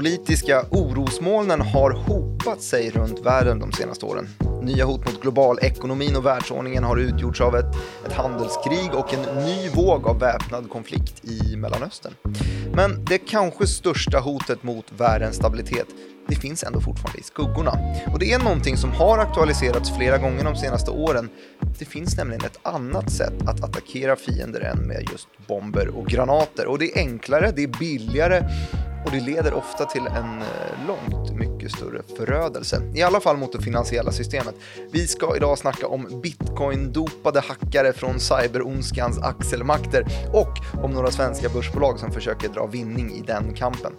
politiska orosmolnen har hopat sig runt världen de senaste åren. Nya hot mot globalekonomin och världsordningen har utgjorts av ett, ett handelskrig och en ny våg av väpnad konflikt i Mellanöstern. Men det kanske största hotet mot världens stabilitet det finns ändå fortfarande i skuggorna. Och det är någonting som har aktualiserats flera gånger de senaste åren. Det finns nämligen ett annat sätt att attackera fiender än med just bomber och granater. Och det är enklare, det är billigare och det leder ofta till en eh, långt mycket större förödelse. I alla fall mot det finansiella systemet. Vi ska idag snacka om bitcoin-dopade hackare från cyberondskans axelmakter och om några svenska börsbolag som försöker dra vinning i den kampen.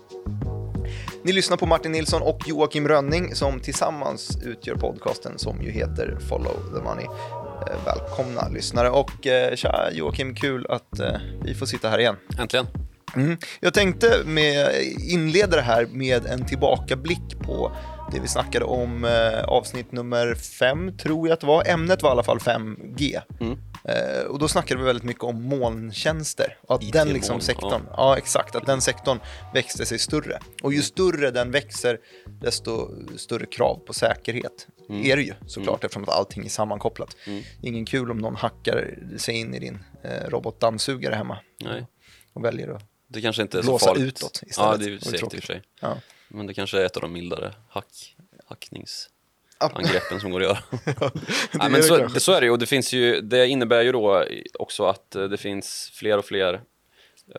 Ni lyssnar på Martin Nilsson och Joakim Rönning som tillsammans utgör podcasten som ju heter Follow the Money. Eh, välkomna lyssnare och eh, tja Joakim, kul att vi får sitta här igen. Äntligen. Mm. Jag tänkte med, inleda det här med en tillbakablick på det vi snackade om eh, avsnitt nummer fem, tror jag att det var. Ämnet var i alla fall 5G. Mm. Eh, och då snackade vi väldigt mycket om molntjänster. Och att den liksom sektorn, ja. ja. exakt, att den sektorn växte sig större. Och ju större den växer, desto större krav på säkerhet mm. är det ju såklart mm. eftersom att allting är sammankopplat. Mm. Ingen kul om någon hackar sig in i din eh, robotdammsugare hemma. Nej. Och väljer att det kanske inte är så farligt. utåt istället. Ja, det är säkert i och för sig. Ja. Men det kanske är ett av de mildare hack, hackningsangreppen som går att göra. ja, Nej, men så, det, så är det ju och det finns ju, det innebär ju då också att eh, det finns fler och fler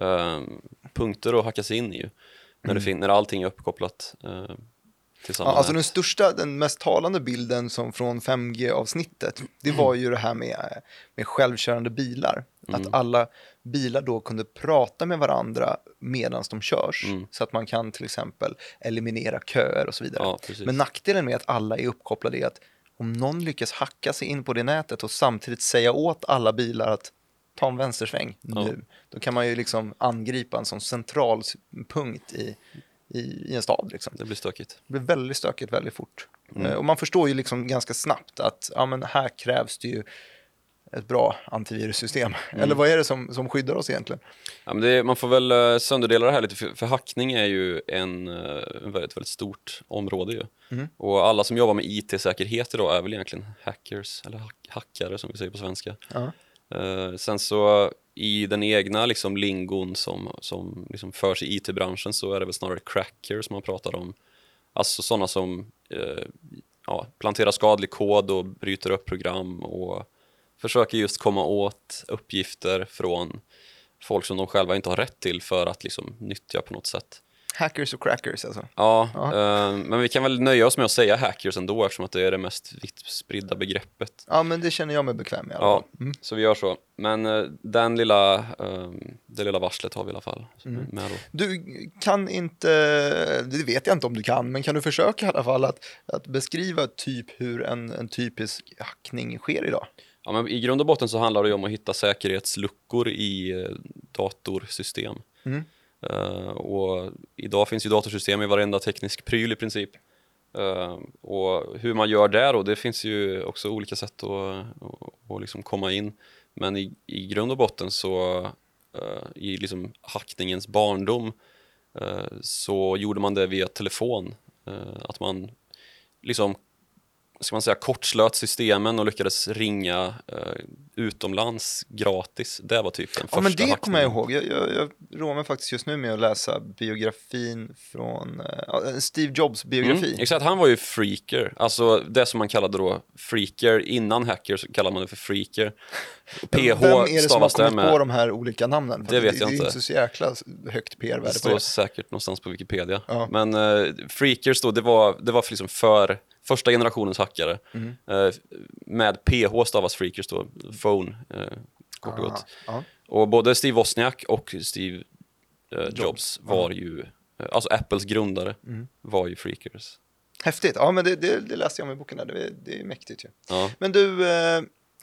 uh, punkter att hacka sig in i ju. När, mm. det när allting är uppkopplat. Uh, Ja, alltså den största, den mest talande bilden som från 5G-avsnittet, det mm. var ju det här med, med självkörande bilar. Mm. Att alla bilar då kunde prata med varandra medan de körs. Mm. Så att man kan till exempel eliminera köer och så vidare. Ja, Men nackdelen med att alla är uppkopplade är att om någon lyckas hacka sig in på det nätet och samtidigt säga åt alla bilar att ta en vänstersväng ja. nu, då kan man ju liksom angripa en sån central punkt i i, i en stad. Liksom. Det blir stökigt. Det blir väldigt stökigt väldigt fort. Mm. Eh, och man förstår ju liksom ganska snabbt att ja, men här krävs det ju ett bra antivirussystem. Mm. Eller vad är det som, som skyddar oss egentligen? Ja, det, man får väl uh, sönderdela det här lite, för, för hackning är ju en, uh, väldigt, väldigt stort område. Ju. Mm. Och alla som jobbar med IT-säkerhet idag är väl egentligen hackers, eller hack hackare som vi säger på svenska. Uh, sen så i den egna liksom, lingon som, som liksom förs i it-branschen så är det väl snarare crackers man pratar om. Alltså sådana som eh, ja, planterar skadlig kod och bryter upp program och försöker just komma åt uppgifter från folk som de själva inte har rätt till för att liksom nyttja på något sätt. Hackers och crackers alltså? Ja, eh, men vi kan väl nöja oss med att säga hackers ändå eftersom att det är det mest vitt spridda begreppet. Ja, men det känner jag mig bekväm med. Ja, mm. så vi gör så. Men eh, den lilla, eh, det lilla varslet har vi i alla fall mm. med då. Du kan inte, det vet jag inte om du kan, men kan du försöka i alla fall att, att beskriva typ hur en, en typisk hackning sker idag? Ja, men I grund och botten så handlar det om att hitta säkerhetsluckor i eh, datorsystem. Mm. Uh, och idag finns ju datorsystem i varenda teknisk pryl i princip. Uh, och hur man gör det då, det finns ju också olika sätt att, att, att liksom komma in. Men i, i grund och botten så, uh, i liksom hackningens barndom, så gjorde man det via telefon. att man liksom ska man säga, kortslöt systemen och lyckades ringa eh, utomlands gratis. Det var typ den ja, första men Det kommer jag ihåg. Jag, jag, jag roar mig faktiskt just nu med att läsa biografin från eh, Steve Jobs biografi. Mm, exakt, han var ju freaker. Alltså det som man kallade då freaker. Innan hacker så kallade man det för freaker. PH Vem är det som har kommit med... på de här olika namnen? Det vet det, jag inte. Det är inte så jäkla högt PR-värde på det. står säkert någonstans på Wikipedia. Ja. Men uh, freakers då, det var, det var liksom för första generationens hackare. Mm. Eh, med PH stavas freakers då, phone, eh, kort och gott. Och både Steve Wozniak och Steve Jobs, Jobs var ju, eh, alltså Apples grundare mm. var ju freakers. Häftigt, ja men det, det, det läste jag om i boken där, det, det är mäktigt ju. Ja. Men du,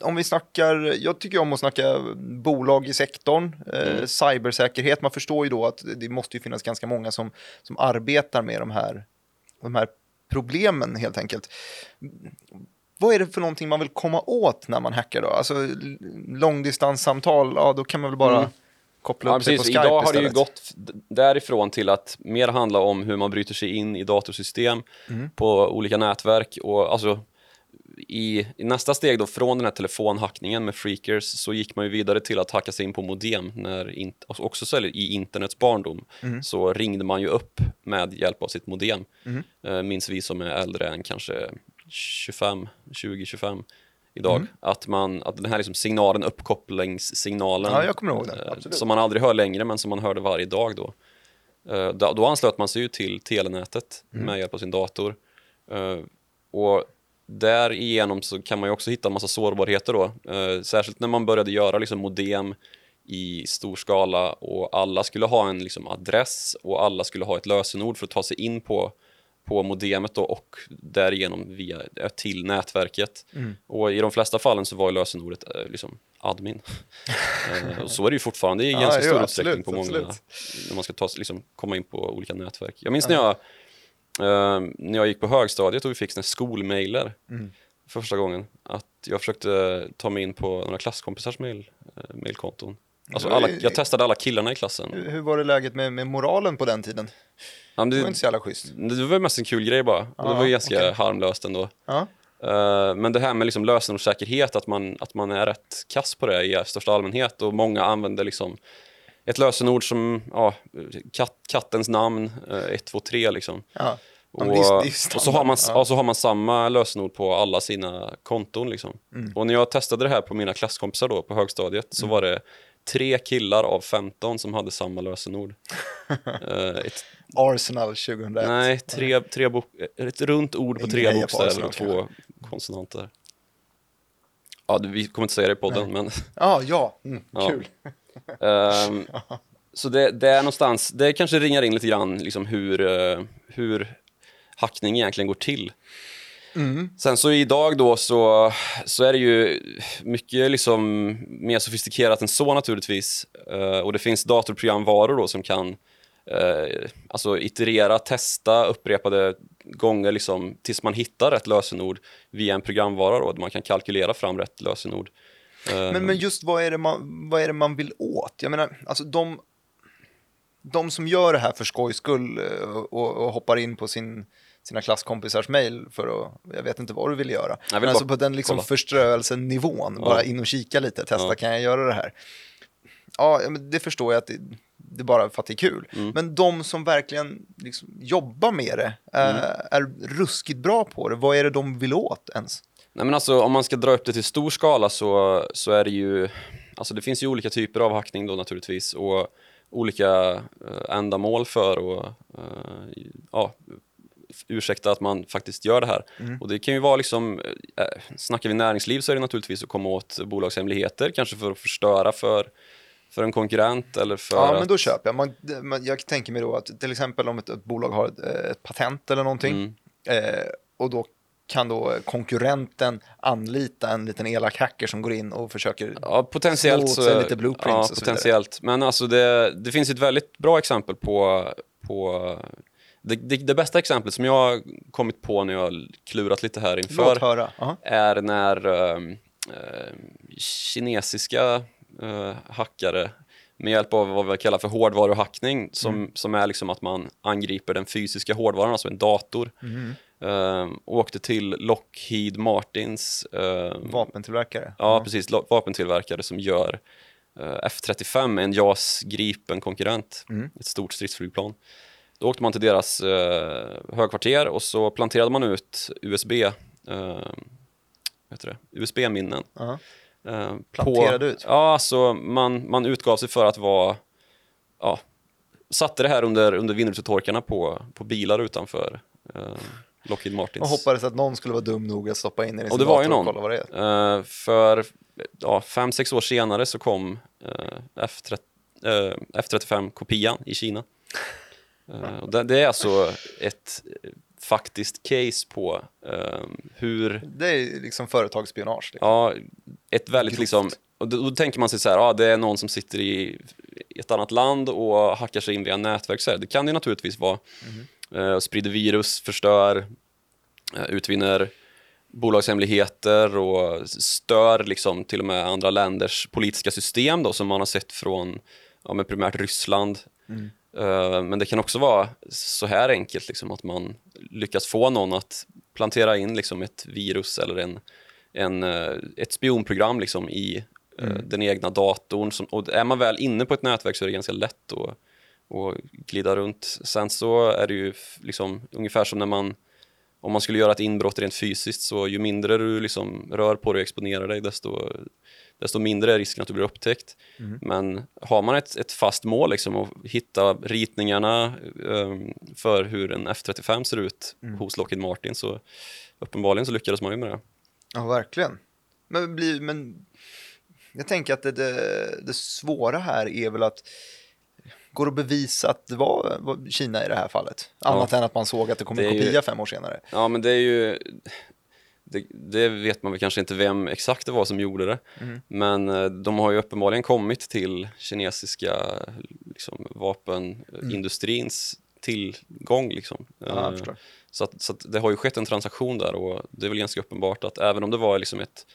om vi snackar, jag tycker om att snacka bolag i sektorn, eh, mm. cybersäkerhet, man förstår ju då att det måste ju finnas ganska många som, som arbetar med de här, de här problemen helt enkelt. Vad är det för någonting man vill komma åt när man hackar då? Alltså långdistanssamtal, ja då kan man väl bara mm. koppla Ja, upp sig på. Skype Idag har det ju istället. gått därifrån till att mer handla om hur man bryter sig in i datorsystem Mm. på olika nätverk och alltså i, i nästa steg då från den här telefonhackningen med freakers så gick man ju vidare till att hacka sig in på modem när in, också så, i internets barndom Mm. så ringde man ju upp med hjälp av sitt modem. Eh, minns vi som är äldre än kanske 25, 20-25 idag. Mm. Att, man, att den här liksom signalen, uppkopplingssignalen Ja, jag kommer ihåg den, eh, absolut. som man aldrig hör längre men som man hörde varje dag då. Eh, Då, då anslöt man sig ju till telenätet Mm. med hjälp av sin dator. Eh, Och därigenom så kan man ju också hitta en massa sårbarheter då. Eh, Särskilt när man började göra liksom modem i stor skala och alla skulle ha en liksom adress och alla skulle ha ett lösenord för att ta sig in på, på modemet då och därigenom via, eh, till nätverket. Mm. Och i de flesta fallen så var ju lösenordet eh, liksom admin. Och så är det ju fortfarande i Ja, ganska jo, stor absolut, utsträckning på många, absolut. när man ska ta, liksom, komma in på olika nätverk. Jag minns när jag Eh, när jag gick på högstadiet och vi fick skolmailer Mm. första gången, att jag försökte ta mig in på några klasskompisars mail, eh, mailkonton. Alltså Det alla, jag testade alla killarna i klassen. Hur hur var det läget med, med moralen på den tiden? Ja, men Det var det, inte så jävla schysst. det var mest en kul grej bara. Och det var ganska okej. harmlöst ändå. Ja. Eh, men det här med liksom lösenordssäkerhet, att man, att man är rätt kass på det i största allmänhet och många använder liksom ett lösenord som ja, katt, kattens namn, eh, 1, 2, 3 liksom. Ja. Och, men det är- det är standard. och så, har man, Ja. så har man samma lösenord på alla sina konton. Liksom. Mm. Och när jag testade det här på mina klasskompisar då, på högstadiet så Mm. var det tre killar av 15 som hade samma lösenord. Eh, ett, Arsenal 2001. nej, tre, tre bok, ett runt ord på tre bokstäver och två konsonanter. Ja, vi kommer inte säga det i podden, men Ja, ja. Mm, Ja. kul. Ehm, så det, det är någonstans, det kanske ringar in lite grann liksom hur, eh, hur hackning egentligen går till. Sen så idag då så, så är det ju mycket liksom mer sofistikerat än så naturligtvis. Eh, och det finns datorprogramvaror då som kan eh, alltså iterera, testa upprepade gånger liksom, tills man hittar rätt lösenord via en programvara då, där man kan kalkylera fram rätt lösenord. Eh, Men, men just vad är, det man, vad är det man vill åt? Jag menar, alltså de, de som gör det här för skojs skull och, och hoppar in på sin, sina klasskompisars mail för att, jag vet inte vad du vill göra. Jag Men vill alltså på den liksom kolla. förströelsenivån, bara in och kika lite, testa, Ja. kan jag göra det här? Ja, ja, men det förstår jag att det, det är bara för att det är kul. Mm. Men de som verkligen liksom jobbar med det, är, Mm. är ruskigt bra på det, vad är det de vill åt ens? Nej men alltså om man ska dra upp det till stor skala så, så är det ju, alltså det finns ju olika typer av hackning då naturligtvis och olika eh, ändamål för och eh, ja, ursäkta att man faktiskt gör det här. Och det kan ju vara liksom, eh, snackar vi näringsliv så är det naturligtvis att komma åt bolagshemligheter, kanske för att förstöra för, för en konkurrent eller för Ja, att, men då köper jag. Man, man, jag tänker mig då att till exempel om ett, ett bolag har ett, eh, ett patent eller någonting Mm. eh, och då kan då konkurrenten anlita en liten elak hacker som går in och försöker Ja, potentiellt åt så... sig lite blueprints ja, och så vidare. potentiellt. Men alltså det, det finns ett väldigt bra exempel på... på det, det, det bästa exemplet som jag har kommit på när jag har klurat lite här inför. Aha. är när ehm, eh, kinesiska eh, hackare med hjälp av vad vi kallar för hårdvaruhackning som, Mm. som är liksom att man angriper den fysiska hårdvaran, alltså en dator. Mm. Eh, åkte till Lockheed Martins eh, Vapentillverkare. Ja, precis. lo- Vapentillverkare som gör eh, F35, en JAS Gripen-konkurrent, Mm. ett stort stridsflygplan. Då åkte man till deras eh, högkvarter och så planterade man ut USB, eh? USB-minnen. Ja. Eh, Planterade ut? Ja, alltså man, man utgav sig för att vara, ja, satte det här under, under vindrutetorkarna på, på bilar utanför eh, Lockheed Martins. Och hoppades att någon skulle vara dum nog att stoppa in den i Och sin det var ju dator och någon. kolla vad det är. Eh, för ja, fem, sex år senare så kom uh, F30, eh, F35-kopian i Kina. Eh, det, är alltså ett eh, faktiskt case på eh, hur, Det är liksom företagsspionage. Liksom. ja, ett väldigt Grovt. liksom, och då, då tänker man sig så här, ja, det är någon som sitter i ett annat land och hackar sig in via nätverk. Så här. Det kan det ju naturligtvis vara. Eh, sprider virus, förstör, eh, utvinner bolagshemligheter och stör liksom till och med andra länders politiska system då, som man har sett från ja, primärt Ryssland. Mm. Uh, men det kan också vara så här enkelt, liksom, att man lyckas få någon att plantera in liksom, ett virus eller en, en, uh, ett spionprogram liksom, i uh, mm. den egna datorn. Som, och är man väl inne på ett nätverk så är det ganska lätt att, att glida runt. Sen så är det ju liksom, ungefär som när man om man skulle göra ett inbrott rent fysiskt så ju mindre du liksom rör på dig och exponerar dig desto, desto mindre är risken att du blir upptäckt. Mm. Men har man ett, ett fast mål liksom och hitta ritningarna um, för hur en F35 ser ut mm. hos Lockheed Martin så uppenbarligen så lyckades man ju med det. Ja, verkligen. Men, bli, men jag tänker att det, det, det svåra här är väl att Går det att bevisa att det var Kina i det här fallet? Annat ja. än att man såg att det kom en kopia ju... fem år senare. Ja, men det är ju... Det, det, vet man väl kanske inte vem exakt det var som gjorde det. Mm. Men eh, de har ju uppenbarligen kommit till kinesiska liksom, vapenindustrins mm. tillgång. Liksom. Ja, uh, så, att, så att det har ju skett en transaktion där och det är väl ganska uppenbart att även om det var liksom ett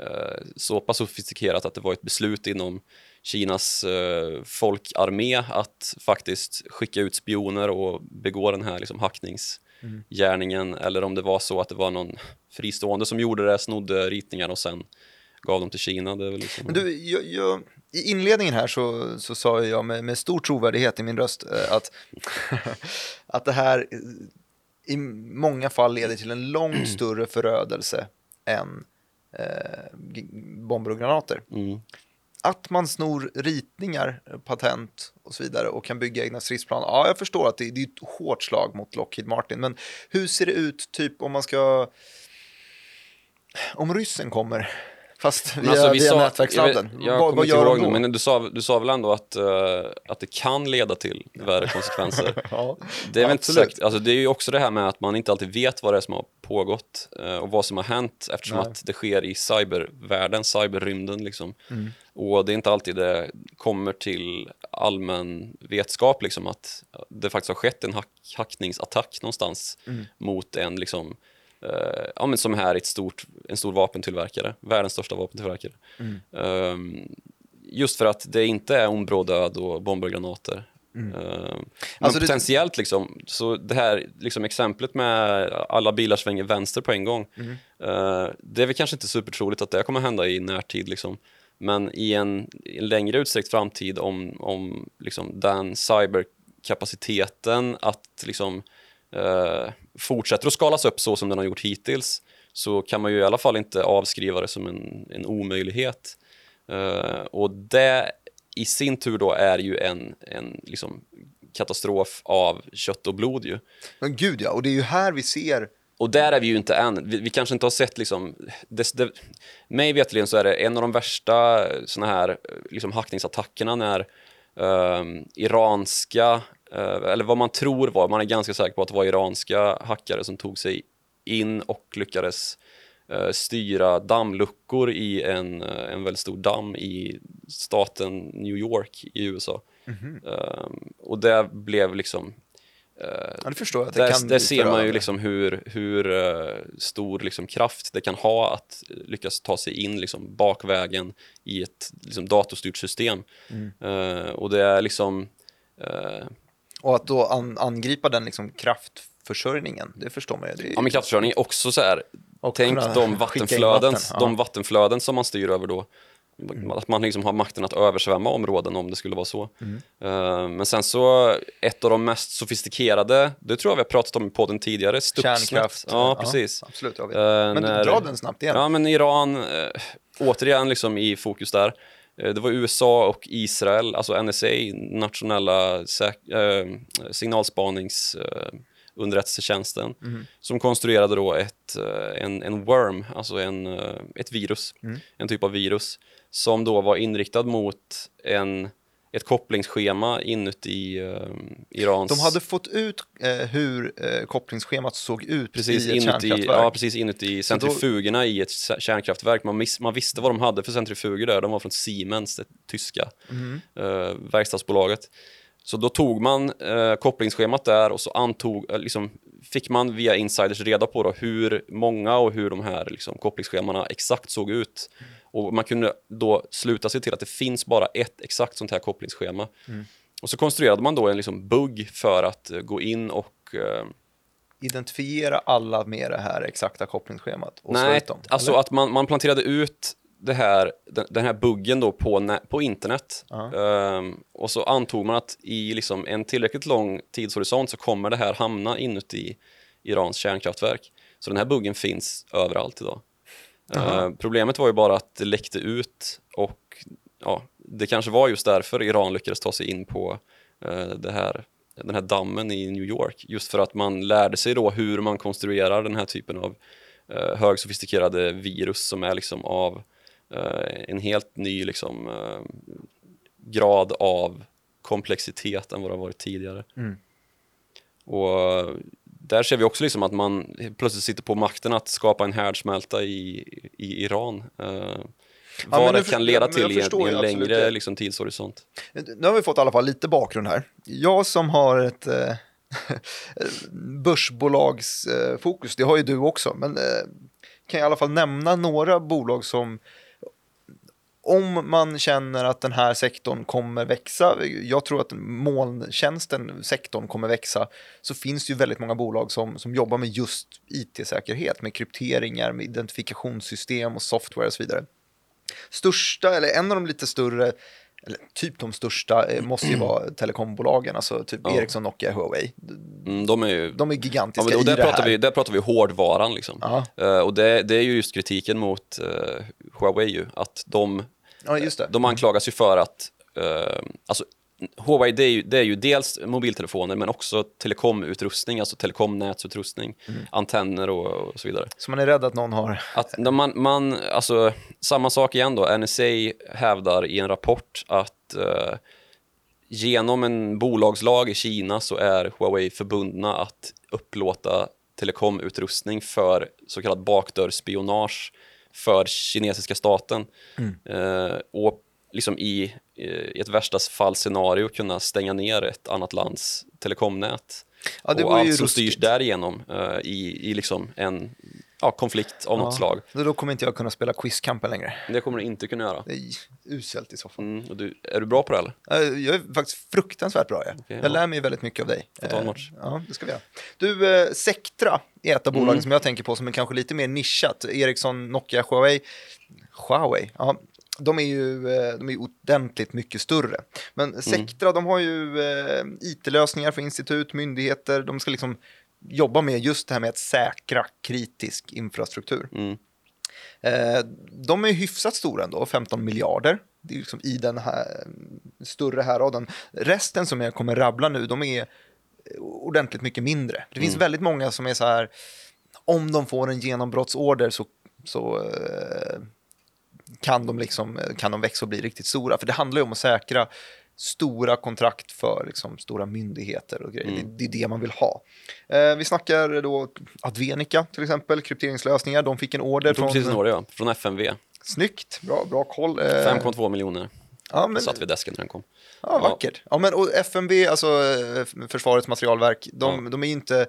uh, så pass sofistikerat att det var ett beslut inom Kinas eh, folkarmé att faktiskt skicka ut spioner och begå den här liksom, hackningsgärningen mm. eller om det var så att det var någon fristående som gjorde det, snodde ritningar och sen gav dem till Kina. Det är väl liksom... Men du, jag, jag, I inledningen här så, så sa jag med, med stor trovärdighet i min röst eh, att, att det här i många fall leder till en långt större förödelse än eh, bomber och granater. Mm att man snor ritningar, eh, patent och så vidare och kan bygga egna stridsplan. Ja, jag förstår att det, det är ett hårt slag mot Lockheed Martin, men hur ser det ut typ om man ska om ryssen kommer Fast via, alltså, via nätverksladden. Jag, vad, vad gör de då? Men du sa, du sa väl ändå att, uh, att det kan leda till värre konsekvenser? ja, det är väl inte sagt, alltså, det är ju också det här med att man inte alltid vet vad det är som har pågått uh, och vad som har hänt eftersom Nej. att det sker i cybervärlden, cyberrymden liksom. Mm. Och det är inte alltid det kommer till allmän vetskap liksom att det faktiskt har skett en hack hackningsattack någonstans mm. mot en liksom Uh, ja, men som här ett stort, en stor vapentillverkare, världens största vapentillverkare. Mm. Uh, just för att det inte är områdöd och bomber och granater. Mm. Uh, men alltså potentiellt det... liksom, så det här liksom exemplet med alla bilar svänger vänster på en gång. Mm. Uh, det är väl kanske inte supertroligt att det kommer hända i närtid liksom. Men i en, en längre utsträckt framtid om, om liksom den cyberkapaciteten att liksom uh, fortsätter att skalas upp så som den har gjort hittills så kan man ju i alla fall inte avskriva det som en, en omöjlighet. Uh, och det i sin tur då är ju en, en liksom katastrof av kött och blod ju. Men gud ja, och det är ju här vi ser och där är vi ju inte än. Vi, vi kanske inte har sett liksom... Det, det, mig vetligen så är det en av de värsta såna här liksom hackningsattackerna när uh, iranska Eh, eller vad man tror var, man är ganska säker på att det var iranska hackare som tog sig in och lyckades uh, styra dammluckor i en, uh, en väldigt stor damm i staten New York i USA. Mm -hmm. uh, och det blev liksom Ja, det förstår jag. Där, där ser man ju liksom hur, hur uh, stor liksom kraft det kan ha att lyckas ta sig in liksom bakvägen i ett liksom, datorstyrt system. Mm. Uh, och det är liksom uh, och att då an angripa den liksom kraftförsörjningen, det förstår man ju. Är... Ja, men kraftförsörjning är också så här, och tänk de vattenflöden, vatten. ja. de vattenflöden som man styr över då. Mm. Att man liksom har makten att översvämma områden om det skulle vara så. Mm. Uh, men sen så, ett av de mest sofistikerade, det tror jag vi har pratat om i podden tidigare, Stuxnet. Kärnkraft. Ja, precis. Ja, absolut, jag vet. Uh, men när, dra den snabbt igen. Ja, men Iran, uh, återigen liksom i fokus där. Eh, det var USA och Israel, alltså NSA, nationella äh, signalspanings äh, underrättelsetjänsten, mm. som konstruerade då ett, en, en worm, alltså en, ett virus, mm. en typ av virus, som då var inriktad mot en ett kopplingsschema inuti uh, Irans... De hade fått ut uh, hur uh, kopplingsschemat såg ut precis i ett inuti, kärnkraftverk. Ja, precis inuti centrifugerna då... i ett kärnkraftverk. Man, miss, man, visste vad de hade för centrifuger där. De var från Siemens, det tyska mm. uh, verkstadsbolaget. Så då tog man kopplingsschemat där och så antog, liksom, fick man via insiders reda på då hur många och hur de här liksom, kopplingsschemana exakt såg ut. Och man kunde då sluta sig till att det finns bara ett exakt sånt här kopplingsschema. Mm. Och så konstruerade man då en liksom bugg för att eh, gå in och eh, Identifiera alla med det här exakta kopplingsschemat och Nej, dem? alltså eller? att man, man planterade ut det här, den, den här buggen då på, på internet. Ehm, och så antog man att i liksom en tillräckligt lång tidshorisont så kommer det här hamna inuti Irans kärnkraftverk. Så den här buggen finns överallt idag. Ehm, problemet var ju bara att det läckte ut och ja, det kanske var just därför Iran lyckades ta sig in på eh, det här, den här dammen i New York. Just för att man lärde sig då hur man konstruerar den här typen av eh, högsofistikerade virus som är liksom av eh, en helt ny liksom, eh, grad av komplexitet än vad det har varit tidigare. Och eh, där ser vi också liksom att man plötsligt sitter på makten att skapa en härdsmälta i, i Iran. Eh, vad men det kan leda till i en, i en längre liksom, tidshorisont. Nu har vi fått i alla fall lite bakgrund här. Jag som har ett eh, börsbolagsfokus, det har ju du också, men eh, kan jag i alla fall nämna några bolag som om man känner att den här sektorn kommer växa, jag tror att molntjänsten, sektorn kommer växa, så finns det ju väldigt många bolag som, som jobbar med just it-säkerhet, med krypteringar, med identifikationssystem och software och så vidare. Största, eller en av de lite större, eller typ de största, eh, måste ju vara telekombolagen, alltså typ Ja. Ericsson, Nokia, Huawei. Mm, de är ju De är Ja, gigantiska men, och i där, det pratar här. vi, där pratar vi hårdvaran. Liksom. Ja. Eh, och det, det är ju just kritiken mot eh, Huawei, ju, att de, Ja, just det. de anklagas ju för att... eh, alltså, Huawei det är, ju, det är ju dels mobiltelefoner men också telekomutrustning, alltså telekomnätsutrustning, Mm. antenner och, och så vidare. Så man är rädd att någon har... Att man, man, alltså, samma sak igen då, NSA hävdar i en rapport att eh, genom en bolagslag i Kina så är Huawei förbundna att upplåta telekomutrustning för så kallad bakdörrsspionage för kinesiska staten. Eh, och liksom i, eh, i ett värsta fall scenario kunna stänga ner ett annat lands telekomnät. Ja, det och allt som styrs därigenom eh, i, i liksom en ja, konflikt av något slag. Då kommer inte jag kunna spela quizkampen längre. Det kommer du inte kunna göra. Det är uselt i så fall. Mm, du, är du bra på det eller? Jag är faktiskt fruktansvärt bra. Jag, Okej, jag ja. lär mig väldigt mycket av dig. Får ta en Eh, match. Ja, det ska vi göra. Du, eh, Sectra är ett av bolagen Mm. som jag tänker på som är kanske lite mer nischat. Ericsson, Nokia, Huawei. Huawei, ja. De är ju eh, de är ordentligt mycket större. Mm. Men Sectra, de har ju eh, it-lösningar för institut, myndigheter. De ska liksom jobba med just det här med att säkra kritisk infrastruktur. Mm. Eh, de är hyfsat stora ändå, 15 miljarder. Det är liksom i den här större häraden. Resten som jag kommer rabbla nu, de är ordentligt mycket mindre. Det finns väldigt många som är så här, om de får en genombrottsorder så, så eh, kan, de liksom, kan de växa och bli riktigt stora. För det handlar ju om att säkra stora kontrakt för liksom, stora myndigheter och grejer. Det, det är det man vill ha. Eh, vi snackar då Advenica till exempel, krypteringslösningar. De fick en order från... precis en order ja, från FMV. Snyggt, bra, bra koll. Eh, 5,2 miljoner. ja, men, Satt vid desken när den kom. ja, vackert. Ja, men, och FMV, alltså eh, Försvarets materialverk, de, de är inte,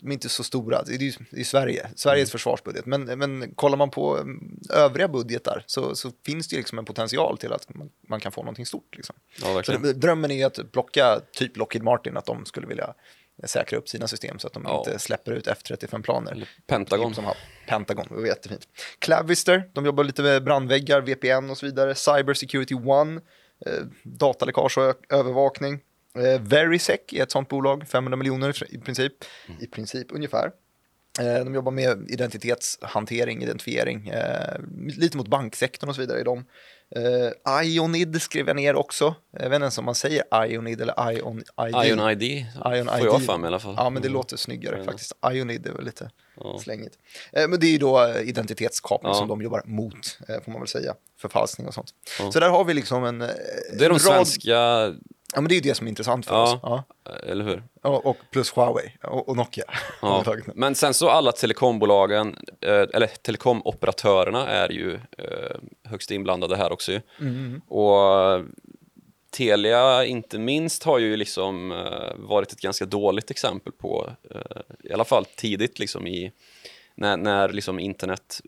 de är inte så stora. Det är ju är Sverige, Sveriges Mm. försvarsbudget. Men, men kollar man på mm, övriga budgetar så, så finns det liksom en potential till att man, man kan få någonting stort. Liksom. Ja, Så drömmen är att plocka typ Lockheed Martin, att de skulle vilja säkra upp sina system så att de Ja. inte släpper ut F35-planer. Eller Pentagon. Som har Pentagon, det var jättefint. Clavister, de jobbar lite med brandväggar, VPN och så vidare. Cyber Security One, eh, dataläckage och övervakning. Eh, Verisec är ett sånt bolag, 500 miljoner i princip, i princip ungefär. Eh, de jobbar med identitetshantering, identifiering, eh, lite mot banksektorn och så vidare i dem. Eh, Ionid skrev jag ner också. Jag vet inte ens om man säger Ionid eller Ion ID. Ion ID Ion får ID. jag mig i alla fall. Ja, men det Mm. låter snyggare Ja. faktiskt. Ionid är väl lite Ja. slängigt. Eh, men det är ju då identitetskapning Ja. som de jobbar mot, eh, får man väl säga. Förfalskning och sånt. Ja. Så där har vi liksom en... eh, Det är de en svenska, Ja, men det är ju det som är intressant för oss. Ja. eller hur? Och, och plus Huawei och, och Nokia. Ja. Men sen så alla telekombolagen, eh, eller telekomoperatörerna är ju eh, högst inblandade här också. Mm. Och eh, Telia inte minst har ju liksom varit ett ganska dåligt exempel på, i alla fall tidigt liksom i när, när liksom internet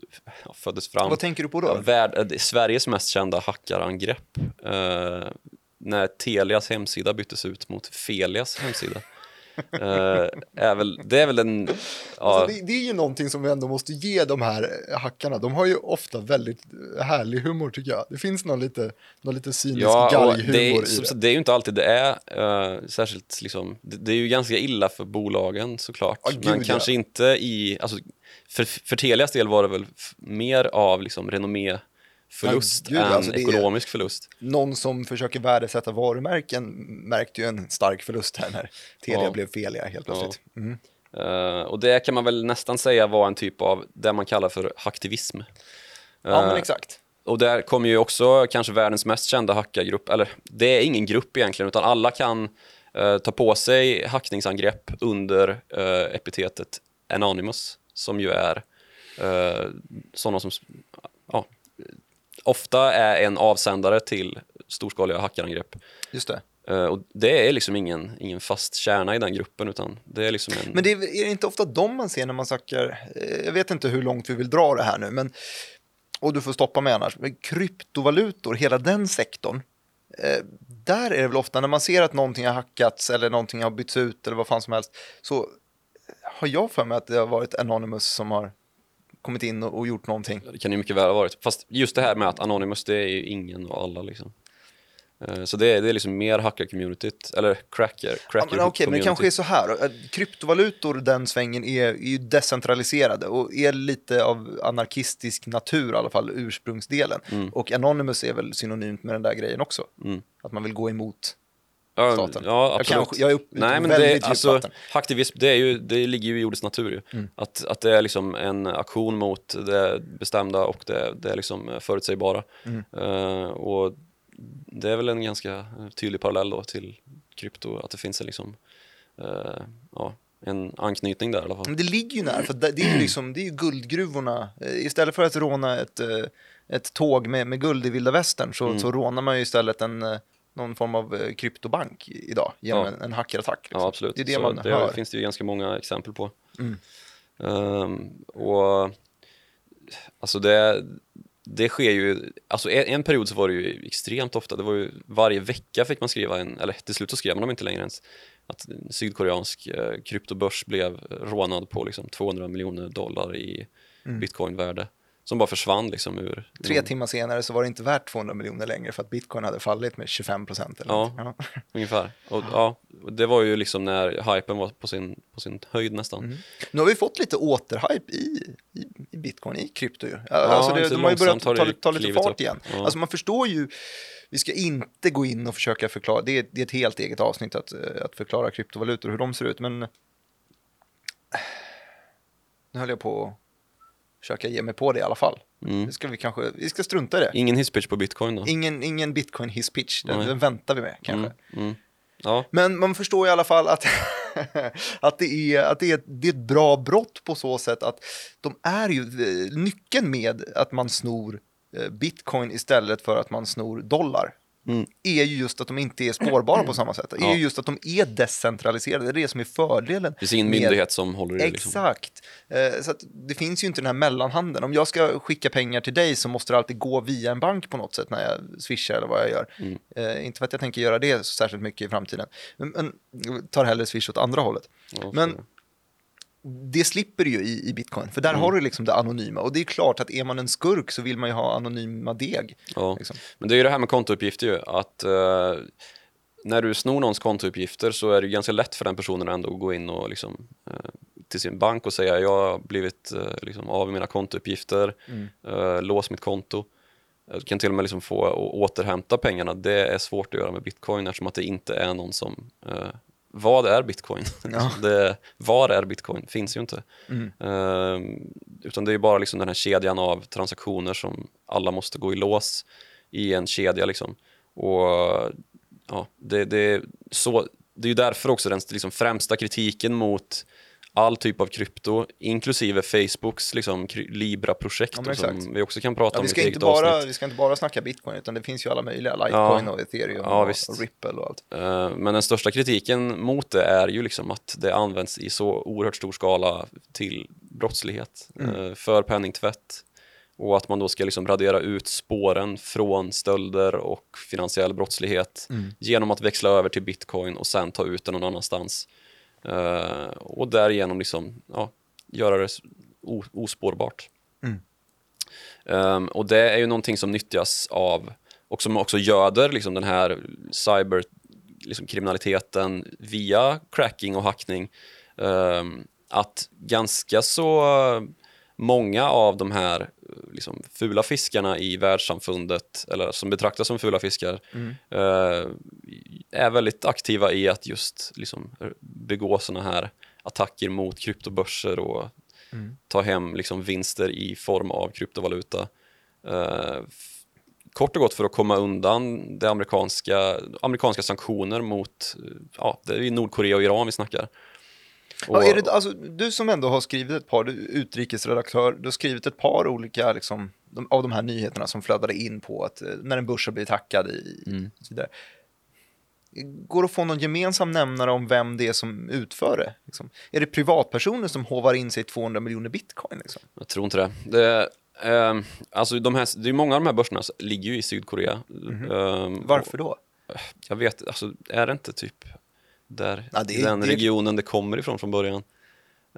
föddes fram. Vad tänker du på då? Värld, Sveriges mest kända hackarangrepp. Eh, när Telias hemsida byttes ut mot Felias hemsida. Eh, är väl, det är väl en... Ja, Alltså det, det är ju någonting som vi ändå måste ge de här eh, hackarna. De har ju ofta väldigt eh, härlig humor tycker jag. Det finns någon lite, någon lite cynisk Ja, galghumor det, är, i det. det är ju inte alltid det är, eh, särskilt liksom, det, det är ju ganska illa för bolagen såklart, Ja, gud, men ja. kanske inte i, alltså, för, för Telias del var det väl mer av liksom renoméförlust Ja, gud, än alltså, ekonomisk förlust. Någon som försöker värdesätta varumärken märkte ju en stark förlust här när Telia Ja. blev Felia helt plötsligt. Mm. Eh, och det kan man väl nästan säga var en typ av det man kallar för hacktivism. Ja, men Eh, exakt. Och där kommer ju också kanske världens mest kända hackargrupp, eller det är ingen grupp egentligen, utan alla kan eh, ta på sig hackningsangrepp under epitetet Anonymous, som ju är uh, sådana som ja, ofta är en avsändare till storskaliga hackarangrepp. Just det. Eh, och det är liksom ingen, ingen fast kärna i den gruppen, utan det är liksom en... Men det är, är det inte ofta de man ser när man snackar, eh, jag vet inte hur långt vi vill dra det här nu, men, och du får stoppa mig annars, men kryptovalutor, hela den sektorn, eh, där är det väl ofta när man ser att någonting har hackats eller någonting har bytts ut eller vad fan som helst, så har jag för mig att det har varit Anonymous som har kommit in och, och gjort någonting. Det kan ju mycket väl ha varit. Fast just det här med att Anonymous, det är ju ingen och alla liksom. Eh, Så det är, det är liksom mer hackar-communityt, eller cracker, Ja, cracker men okej, men det kanske är så här. eh, Kryptovalutor, den svängen, är, är ju decentraliserade och är lite av anarkistisk natur i alla fall, ursprungsdelen. Och Anonymous är väl synonymt med den där grejen också. Mm. Att man vill gå emot. Ja, staten. ja, Jag absolut. kanske- jag är upp- Nej, men det, alltså, hacktivism, det, är ju, det ligger ju i ordets natur ju. Mm. Att, att det är liksom en aktion mot det bestämda och det, det är liksom förutsägbara. Mm. Eh, och det är väl en ganska tydlig parallell då till krypto, att det finns en liksom, eh, ja, en anknytning där i alla fall. Men det ligger ju nära, för det är ju, liksom, det är ju guldgruvorna. Istället för att råna ett, eh, ett tåg med, med guld i vilda västern så, Mm. så rånar man ju istället en, någon form av eh, kryptobank idag genom Ja. en, en hackerattack. Liksom. Ja, absolut. Det är det Så man det hör. finns det ju ganska många exempel på. Mm. Ehm, och alltså det, det sker ju, alltså en, en period så var det ju extremt ofta, det var ju varje vecka fick man skriva en, eller till slut så skrev man dem inte längre ens, att sydkoreansk eh, kryptobörs blev rånad på liksom 200 miljoner dollar i Mm. bitcoinvärde. Som bara försvann liksom ur... Tre timmar senare så var det inte värt 200 miljoner längre för att bitcoin hade fallit med 25 procent. Ja. Ja. Ungefär. Och, ja, det var ju liksom när hypen var på sin, på sin höjd nästan. Mm. Nu har vi fått lite återhype i, i, i bitcoin, i krypto ju. Ja, alltså det, de har ju börjat ta, det ta lite fart upp. igen. Ja. Alltså man förstår ju, vi ska inte gå in och försöka förklara, det är, det är ett helt eget avsnitt att, eh, att förklara kryptovalutor och hur de ser ut, men nu höll jag på försöka ge mig på det i alla fall. Mm. Det ska vi kanske, vi ska strunta i det. Ingen hisspitch på bitcoin då? Ingen, ingen bitcoin hiss pitch, den, den väntar vi med kanske. Mm, mm. Ja, Men man förstår i alla fall att, att, det, är, att det, är, det är ett bra brott på så sätt att de är ju eh, nyckeln med att man snor eh, bitcoin istället för att man snor dollar. Mm. är ju just att de inte är spårbara på samma sätt. Det är Ja. ju just att de är decentraliserade. Det är det som är fördelen. det finns ingen med- myndighet som håller i det. Liksom. Exakt. Eh, så det finns ju inte den här mellanhanden. Om jag ska skicka pengar till dig så måste det alltid gå via en bank på något sätt när jag swishar eller vad jag gör. Mm. Eh, inte för att jag tänker göra det så särskilt mycket i framtiden. Men, men tar hellre swish åt andra hållet. Ja, Men- Det slipper du ju i, i bitcoin, för där Mm. har du liksom det anonyma. Och det är klart att är man en skurk så vill man ju ha anonyma deg. ja. Liksom. Men det är ju det här med kontouppgifter ju, att eh, när du snor någons kontouppgifter så är det ganska lätt för den personen ändå att gå in och liksom, eh, till sin bank och säga jag har blivit eh, liksom, av med mina kontouppgifter, Mm. eh, lås mitt konto. Du kan till och med liksom få återhämta pengarna. Det är svårt att göra med bitcoin eftersom att det inte är någon som eh, vad är bitcoin? Ja. det, var är bitcoin? Finns ju inte. Mm. Eh, utan det är bara liksom den här kedjan av transaktioner som alla måste gå i lås i en kedja. Liksom. Och ja, det, det, är så, det är ju därför också den liksom främsta kritiken mot all typ av krypto, inklusive Facebooks liksom, Libra-projekt Ja, som vi också kan prata Ja, om vi, i ett ska inte bara, avsnitt. vi ska inte bara snacka bitcoin, utan det finns ju alla möjliga. Litecoin Ja. och ethereum och, och ripple och allt. Eh, Men den största kritiken mot det är ju liksom att det används i så oerhört stor skala till brottslighet mm. för penningtvätt och att man då ska liksom radera ut spåren från stölder och finansiell brottslighet mm. genom att växla över till bitcoin och sen ta ut den någon annanstans. Uh, och därigenom liksom, ja, göra det ospårbart. Mm. Um, och det är ju någonting som nyttjas av och som också göder liksom den här cyberkriminaliteten liksom via cracking och hackning. Um, att ganska så många av de här liksom, fula fiskarna i världssamfundet, eller som betraktas som fula fiskar, mm. uh, är väldigt aktiva i att just liksom, begå sådana här attacker mot kryptobörser och mm. ta hem liksom, vinster i form av kryptovaluta. Uh, kort och gott för att komma undan det amerikanska, amerikanska sanktioner mot, ja, det är Nordkorea och Iran vi snackar. Och, ja, är det, alltså, du som ändå har skrivit ett par, du utrikesredaktör, du har skrivit ett par olika liksom, de, av de här nyheterna som flödade in på att eh, när en börs har blivit hackad i, mm. och så vidare. Går det att få någon gemensam nämnare om vem det är som utför det? Liksom? Är det privatpersoner som hovar in sig 200 miljoner bitcoin? Liksom? Jag tror inte det. det eh, alltså de här, det är många av de här börserna ligger ju i Sydkorea. Mm -hmm. eh, Varför då? Jag vet, alltså är det inte typ där, ja, är, den regionen det kommer ifrån från början.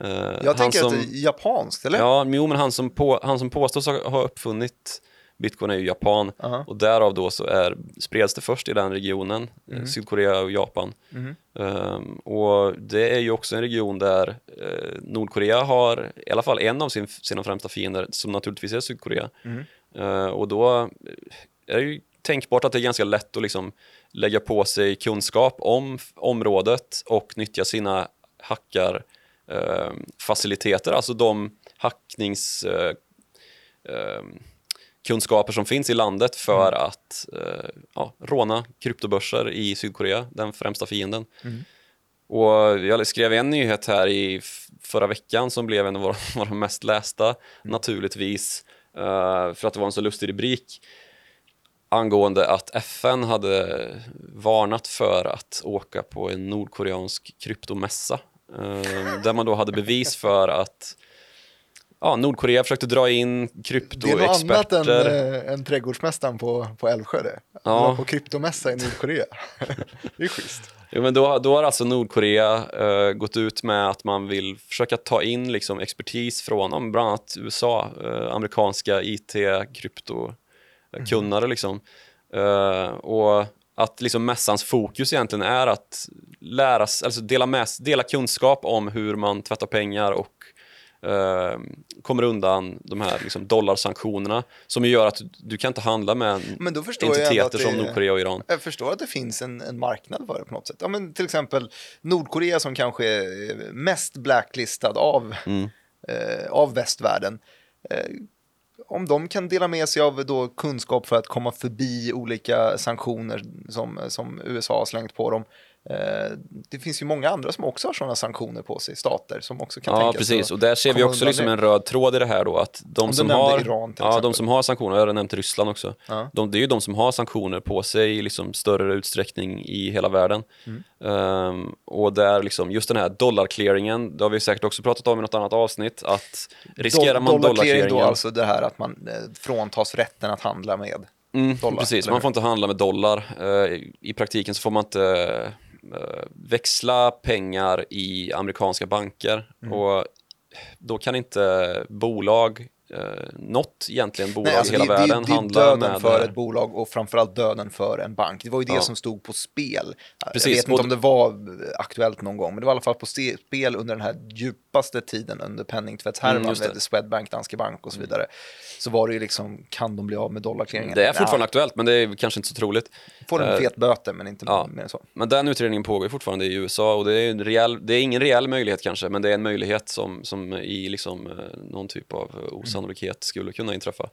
Uh, jag tänker som, att det är japanskt, eller? Ja, jo, men han som, på, han som påstås ha uppfunnit bitcoin är ju Japan uh -huh. och därav då så är, spreds det först i den regionen, mm. Sydkorea och Japan. Mm. Um, och det är ju också en region där uh, Nordkorea har i alla fall en av sin, sina främsta fiender som naturligtvis är Sydkorea. Mm. Uh, och då är det ju tänkbart att det är ganska lätt att liksom lägga på sig kunskap om området och nyttja sina hackarfaciliteter, eh, alltså de hackningskunskaper eh, eh, som finns i landet för mm. att eh, ja, råna kryptobörser i Sydkorea, den främsta fienden. Mm. Och jag skrev en nyhet här i förra veckan som blev en av våra, våra mest lästa, mm. naturligtvis, uh, för att det var en så lustig rubrik angående att FN hade varnat för att åka på en nordkoreansk kryptomässa eh, där man då hade bevis för att ja, Nordkorea försökte dra in kryptoexperter. Det är något annat än, äh, än trädgårdsmästaren på, på Älvsjö det. Ja. På kryptomässa i Nordkorea. det är schysst. Jo, men då, då har alltså Nordkorea uh, gått ut med att man vill försöka ta in liksom, expertis från bland annat USA, uh, amerikanska IT-krypto mm. kunnare liksom. Uh, och att liksom mässans fokus egentligen är att lära, alltså dela, med, dela kunskap om hur man tvättar pengar och uh, kommer undan de här liksom dollarsanktionerna som gör att du kan inte handla med entiteter som Nordkorea och Iran. Jag förstår att det finns en, en, marknad för det på något sätt. Ja, men till exempel Nordkorea som kanske är mest blacklistad av, mm. eh, av västvärlden om de kan dela med sig av då kunskap för att komma förbi olika sanktioner som, som USA har slängt på dem. Eh, det finns ju många andra som också har sådana sanktioner på sig, stater som också kan ja, tänka precis. Och där ser vi också liksom en röd tråd i det här då, att de, som har, Iran, ja, de som har sanktioner, jag har nämnt Ryssland också, ja. de, det är ju de som har sanktioner på sig i liksom större utsträckning i hela världen. Mm. Um, och där liksom, just den här dollarclearingen, det har vi säkert också pratat om i något annat avsnitt, att riskerar man dollarclearingen... då alltså det här att man eh, fråntas rätten att handla med mm, dollar? Precis, man får inte handla med dollar. Uh, I praktiken så får man inte växla pengar i amerikanska banker mm. och då kan inte bolag eh, något egentligen bolag Nej, alltså i hela det, världen det, det handlar döden med... för ett bolag och framförallt döden för en bank. Det var ju det ja. som stod på spel. Precis. Jag vet inte om det var aktuellt någon gång, men det var i alla fall på spel under den här djupaste tiden under penningtvättshärvan mm, med Swedbank, Danske Bank och så mm. vidare. Så var det ju liksom, kan de bli av med dollarkläringen? Det är fortfarande Nej. aktuellt, men det är kanske inte så troligt. Får en uh, fet böter, men inte ja. mer än så. Men den utredningen pågår fortfarande i USA och det är, reell, det är ingen reell möjlighet kanske, men det är en möjlighet som, som i liksom, någon typ av osannolikhet sätt skulle kunna inträffa. Uh,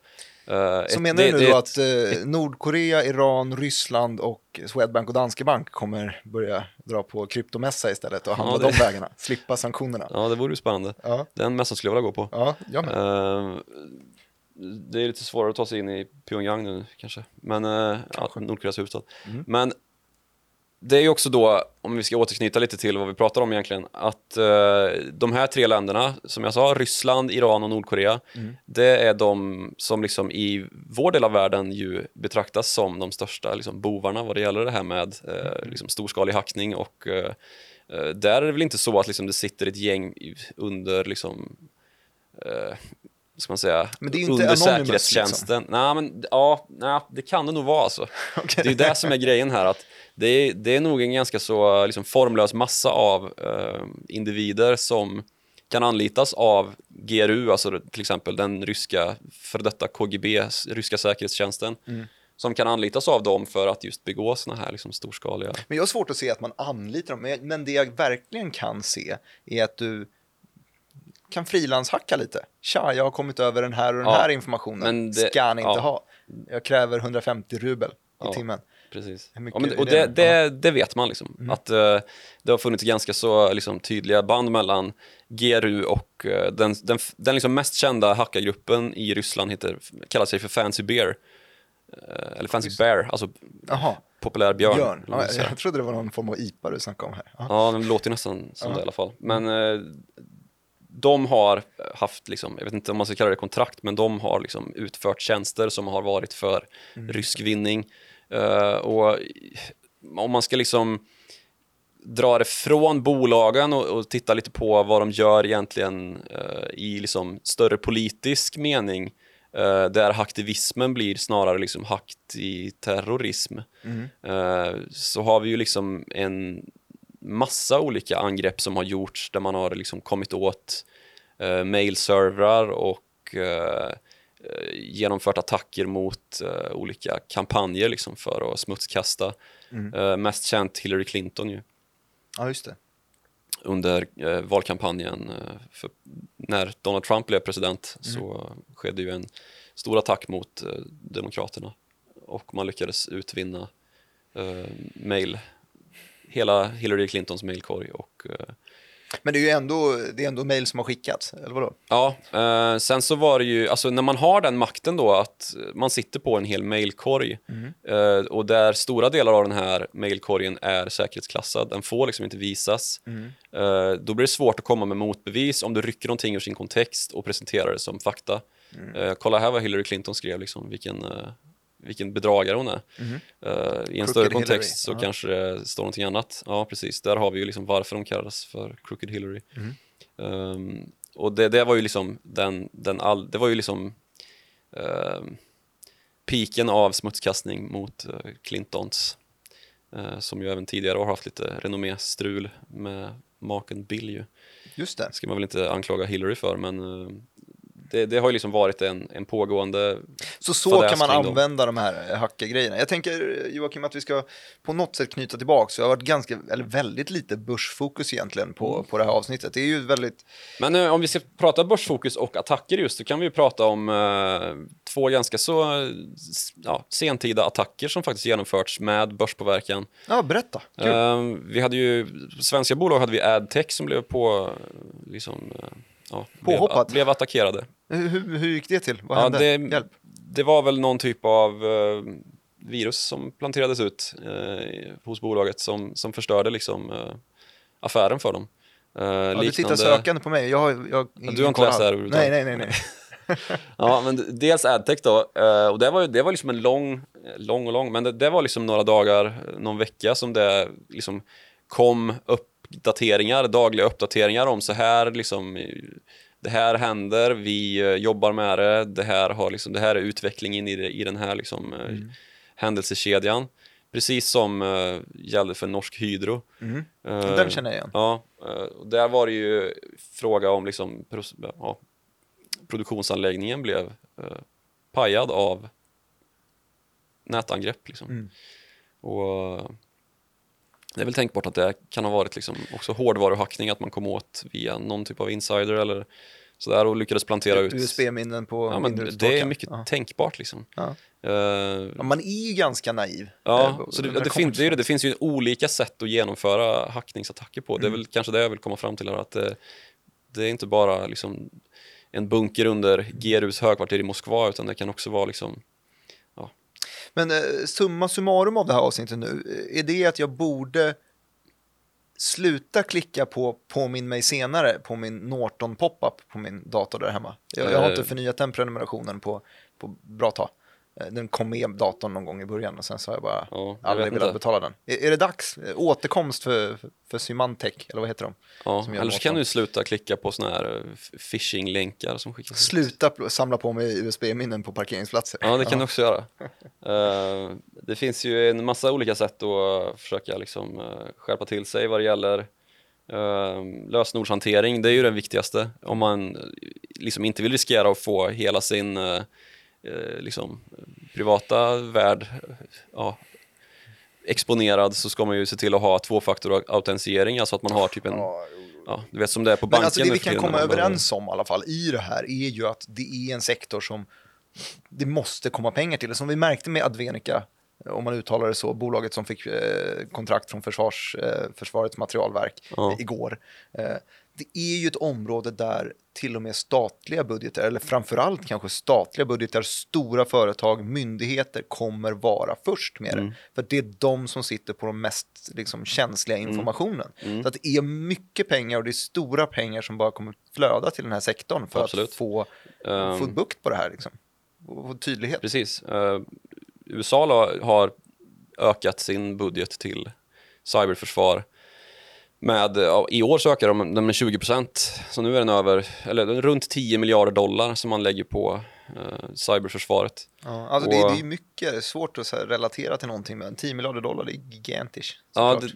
så ett, menar du då att uh, Nordkorea, Iran, Ryssland och Swedbank och Danske Bank kommer börja dra på kryptomässa istället och handla ja, det... de vägarna, slippa sanktionerna? Ja, det vore ju spännande. Ja. Den mässan skulle jag vilja gå på. Ja, jag med. Uh, det är lite svårare att ta sig in i Pyongyang nu kanske, men uh, ja, Nordkoreas huvudstad. Mm. Men det är ju också då, om vi ska återknyta lite till vad vi pratar om egentligen, att eh, de här tre länderna, som jag sa, Ryssland, Iran och Nordkorea, mm. det är de som liksom i vår del av världen ju betraktas som de största liksom, bovarna vad det gäller det här med eh, mm. liksom, storskalig hackning och eh, eh, där är det väl inte så att liksom, det sitter ett gäng under liksom, eh, ska man säga, men det är inte under liksom. säkerhetstjänsten. Liksom. Nej, men ja, nej, det kan det nog vara alltså. okay. Det är ju det som är grejen här, att det är, det är nog en ganska så liksom, formlös massa av eh, individer som kan anlitas av GRU, alltså till exempel den ryska, för detta KGB, ryska säkerhetstjänsten, mm. som kan anlitas av dem för att just begå såna här liksom, storskaliga... Men jag har svårt att se att man anlitar dem, men det jag verkligen kan se är att du kan frilanshacka lite. Tja, jag har kommit över den här och den ja, här informationen. Det, Ska han inte ja. ha. Jag kräver 150 rubel i ja. timmen. Precis. Ja, men, och det, det, det, vet man liksom. Mm. Att uh, det har funnits ganska så liksom, tydliga band mellan GRU och uh, den, den, den liksom mest kända hackargruppen i Ryssland heter, kallar sig för Fancy Bear. Uh, eller Fancy Just. Bear, alltså Aha. populär björn. björn. Ja, jag trodde det var någon form av IPA du snackade om här. Aha. Ja, den låter nästan som Aha. det i alla fall. Men de har haft, liksom, jag vet inte om man ska kalla det kontrakt, men de har liksom utfört tjänster som har varit för mm. rysk vinning. Uh, och om man ska liksom dra det från bolagen och, och titta lite på vad de gör egentligen uh, i liksom större politisk mening uh, där aktivismen blir snarare liksom hakt i terrorism mm. så har vi ju liksom en massa olika angrepp som har gjorts där man har liksom kommit åt uh, mailservrar och genomfört attacker mot uh, olika kampanjer liksom för att smutskasta. Mm. Uh, mest känt Hillary Clinton ju. Ja, just det. Under uh, valkampanjen för, när Donald Trump blev president mm. så skedde ju en stor attack mot Demokraterna och man lyckades utvinna mail hela Hillary Clintons mailkorg och eh, men det är ju ändå, det är ändå mail som har skickats, eller vadå? Ja, eh, sen så var det ju, alltså när man har den makten då att man sitter på en hel mailkorg mm. eh, och där stora delar av den här mailkorgen är säkerhetsklassad, den får liksom inte visas. Mm. Eh, då blir det svårt att komma med motbevis om du rycker någonting ur sin kontext och presenterar det som fakta. Mm. Eh, kolla här vad Hillary Clinton skrev, liksom, vilken eh, vilken bedragare hon är. Mm. Uh, I en större kontext så uh kanske det står någonting annat. Ja, precis. Där har vi ju liksom varför de kallas för Crooked Hillary. Mm. Um, och det, det var ju liksom den, den all, det var ju liksom uh, piken av smutskastning mot uh, Clintons uh, som ju även tidigare har haft lite renomméstrul med maken Bill ju. Just det. ska man väl inte anklaga Hillary för men det, det, har ju liksom varit en, en pågående Så så kan man använda de här hackergrejerna. Jag tänker Joakim att vi ska på något sätt knyta tillbaka. Jag har varit ganska, eller väldigt lite börsfokus egentligen på, mm. på det här avsnittet. Det är ju väldigt... Men uh, om vi ska prata börsfokus och attacker just, så kan vi ju prata om uh, två ganska så ja, sentida attacker som faktiskt genomförts med börspåverkan. Ja, berätta. Uh, vi hade ju, svenska bolag hade vi Adtech som blev på, liksom, ja, Påhoppat? Blev, blev attackerade. Hur, hur gick det till? Vad hände? det, Hjälp. Det var väl någon typ av uh, virus som planterades ut uh, hos bolaget som, som förstörde liksom, uh, affären för dem. Uh, ja, liknande... Du tittar sökande på mig. Jag, har, jag, ja, du har inte läst det här Nej, nej, nej. nej. ja, men dels Adtech då, och det var, det var liksom en lång, lång och lång, men det, det var liksom några dagar, någon vecka som det liksom kom uppdateringar, dagliga uppdateringar om så här liksom det här händer, vi eh, jobbar med det, det här, har liksom, det här är utvecklingen i, det, i den här liksom, eh, mm. händelsekedjan. Precis som uh, gällde för Norsk Hydro. Mm. Uh, den känner jag igen. Ja, uh, där var det ju fråga om liksom, ja, produktionsanläggningen blev uh, pajad av nätangrepp. Liksom. Mm. Och det är väl tänkbart att det kan ha varit liksom också hårdvaruhackning, att man kom åt via någon typ av insider eller sådär och lyckades plantera ut USB-minnen på ja, men Det är mycket ja. tänkbart liksom. Ja. Uh, ja, man är ju ganska naiv. Ja, äh, så det, det, finns, det, det, finns ju olika sätt att genomföra hackningsattacker på. Mm. Det är mm. väl kanske det jag vill komma fram till här, att det, det är inte bara liksom en bunker under GRUs högkvarter i Moskva utan det kan också vara liksom Men eh, summa summarum av det här avsnittet nu, eh, är det att jag borde sluta klicka på påminn mig senare på min Norton pop-up på min dator där hemma. Jag, jag har inte Eh. förnyat den prenumerationen på, på bra tag. Eh, Den kom med datorn någon gång i början och sen så har jag bara Ja, jag aldrig velat inte. betala den. Är, är det dags? Eh, Återkomst för, för, Symantec, eller vad heter de? Ja, eller så kan du sluta klicka på såna här eh, phishing-länkar som skickas ut. Sluta pl- samla på mig USB-minnen på parkeringsplatser. Ja, det kan du också göra. Eh, det finns ju en massa olika sätt att försöka liksom, uh, skärpa till sig vad det gäller uh, lösenordshantering. Det är ju den viktigaste. Om man liksom inte vill riskera att få hela sin eh, liksom, privata värld eh, ja, exponerad så ska man ju se till att ha tvåfaktorautentisering, alltså att man har typ en, Ja, du vet som det är på Men banken. alltså det vi kan komma överens om i alla fall i det här är ju att det är en sektor som det måste komma pengar till. Som vi märkte med Advenica, eh, om man uttalar det så, bolaget som fick eh, kontrakt från försvars, eh, Försvarets materialverk Ja. eh, igår. Eh, det är ju ett område där till och med statliga budgetar, eller framförallt kanske statliga budgetar, stora företag, myndigheter kommer vara först med det. För det är de som sitter på de mest liksom, känsliga informationen. Så att det är mycket pengar och det är stora pengar som bara kommer flöda till den här sektorn för Absolut. att få, Ehm. få bukt på det här. Liksom. Och få tydlighet. Precis. Eh, USA la- har ökat sin budget till cyberförsvar med, ja, i år så ökar de den med 20 procent. Så nu är den över, eller runt 10 miljarder dollar som man lägger på eh, cyberförsvaret. Ja, alltså det, Och- det är mycket svårt att här, relatera till någonting, men 10 miljarder dollar det är gigantiskt. Ja, det,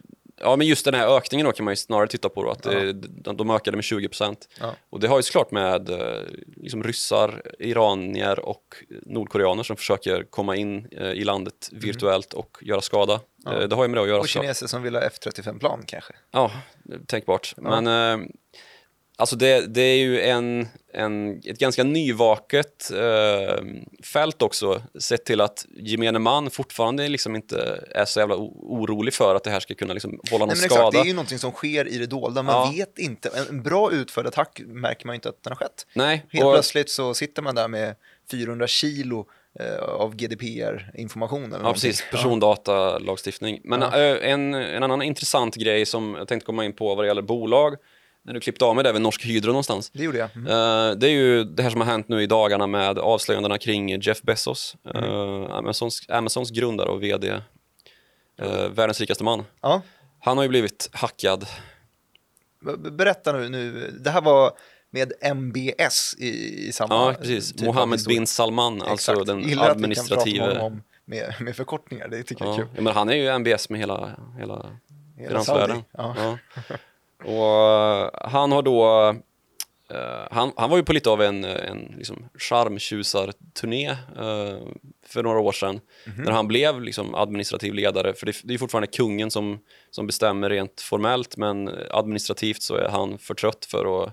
ja, men just den här ökningen då kan man ju snarare titta på då, att Ja. det, de, de ökade med 20 procent. Ja. Och det har ju såklart med eh, liksom ryssar, iranier och nordkoreaner som försöker komma in eh, i landet virtuellt och göra skada. Mm. Ja. Eh, det har ju med det att göra. Och kineser som vill ha F35-plan kanske. Ja, tänkbart. Men eh, alltså det, det är ju en, en, ett ganska nyvaket eh, fält också, sett till att gemene man fortfarande liksom inte är så jävla orolig för att det här ska kunna liksom hålla någon Nej, men exakt, skada. det är ju någonting som sker i det dolda. Man Ja. vet inte. En- bra utförd attack märker man inte att den har skett. Nej, Helt och, plötsligt så sitter man där med 400 kilo eh, av GDPR-information. ja, precis, persondatalagstiftning. Men Ja. eh, en, en annan intressant grej som jag tänkte komma in på vad det gäller bolag, när du klippte av mig där vid Norsk Hydro någonstans, Det gjorde jag. Mm. Eh, det är ju det här som har hänt nu i dagarna med avslöjandena kring Jeff Bezos, Mm. eh, Amazons, Amazons grundare och vd, eh, världens rikaste man. Ja. Han har ju blivit hackad. Berätta nu, nu, det här var med MBS i, i samma Ja, precis. typ Mohammed bin Salman, alltså Exakt. den Gillar att med honom om med, med förkortningar, det tycker jag Ja. är kul. Ja, men han är ju MBS med hela, hela Hela finansvärlden. Ja. Och eh, han har då eh, han, han var ju på lite av en, en liksom, charmtjusarturné uh, för några år sedan Mhm. när han blev liksom, administrativ ledare. För det, det är fortfarande kungen som, som bestämmer rent formellt men administrativt så är han för trött för att,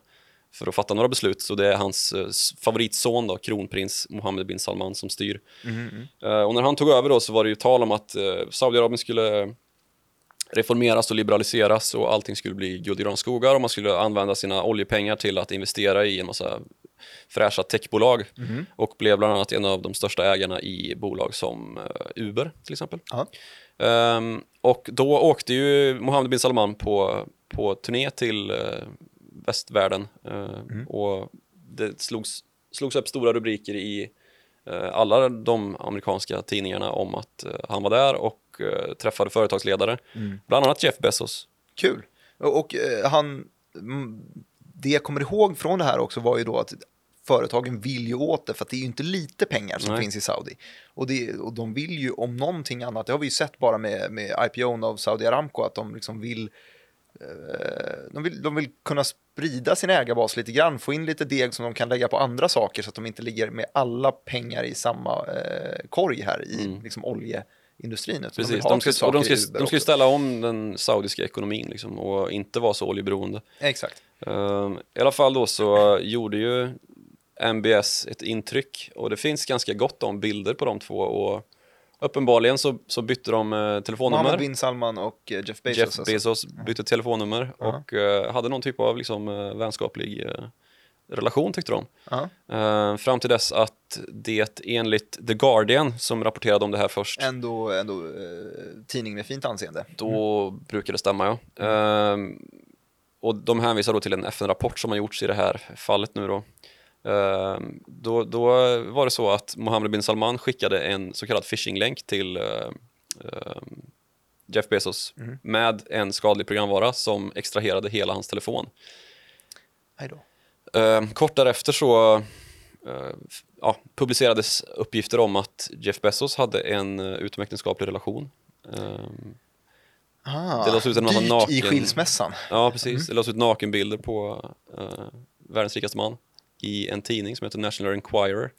för att fatta några beslut. Så det är hans eh, s- favoritson, då, kronprins Mohammed bin Salman, som styr. Mhm. Eh, och när han tog över då så var det ju tal om att uh, Saudiarabien skulle reformeras och liberaliseras och allting skulle bli guld och skogar och man skulle använda sina oljepengar till att investera i en massa fräscha techbolag Mhm. och blev bland annat en av de största ägarna i bolag som eh, Uber till exempel. Ehm, och då åkte ju Mohammed bin Salman på, på turné till eh, västvärlden eh, och det slogs, slogs upp stora rubriker i alla de amerikanska tidningarna om att han var där och eh, träffade företagsledare, bland annat Jeff Bezos. Kul. Och, och eh, han, mm, det jag kommer ihåg från det här också var ju då att företagen vill ju åt det för att det är ju inte lite pengar som Nej. finns i Saudi. Och, det, och de vill ju om någonting annat, det har vi ju sett bara med, med IPOn av Saudi Aramco, att de liksom vill eh, de vill, de vill kunna sprida sin ägarbas lite grann, få in lite deg som de kan lägga på andra saker så att de inte ligger med alla pengar i samma eh, korg här i liksom, oljeindustrin. utan de Precis, ha de ska, de ska, de ska ställa om den saudiska ekonomin liksom, och inte vara så oljeberoende. Exakt. Ehm, I alla fall då så gjorde ju MBS ett intryck och det finns ganska gott om bilder på de två och uppenbarligen så, så bytte de eh, telefonnummer. Mohammed bin Salman och eh, Jeff Bezos. Jeff alltså. Bezos bytte telefonnummer Ja. och eh, hade någon typ av liksom, eh, vänskaplig eh, relation tyckte de. Eh, fram till dess att det enligt The Guardian, som rapporterade om det här först, Ändå, ändå eh, tidning med fint anseende. då brukar det stämma ja. Eh, och de hänvisar då till en FN-rapport som har gjorts i det här fallet nu då. Då, då var det så att Mohammed bin Salman skickade en så kallad phishing-länk till Jeff Bezos med en skadlig programvara som extraherade hela hans telefon. Hej då. Eh, kort därefter så eh, ja, publicerades uppgifter om att Jeff Bezos hade en uh, utomäktenskaplig relation. Eh, Ah, Det lades ut en massa naken- i skilsmässan. ja, precis. Det lades ut nakenbilder på eh, världens rikaste man i en tidning som heter National Enquirer.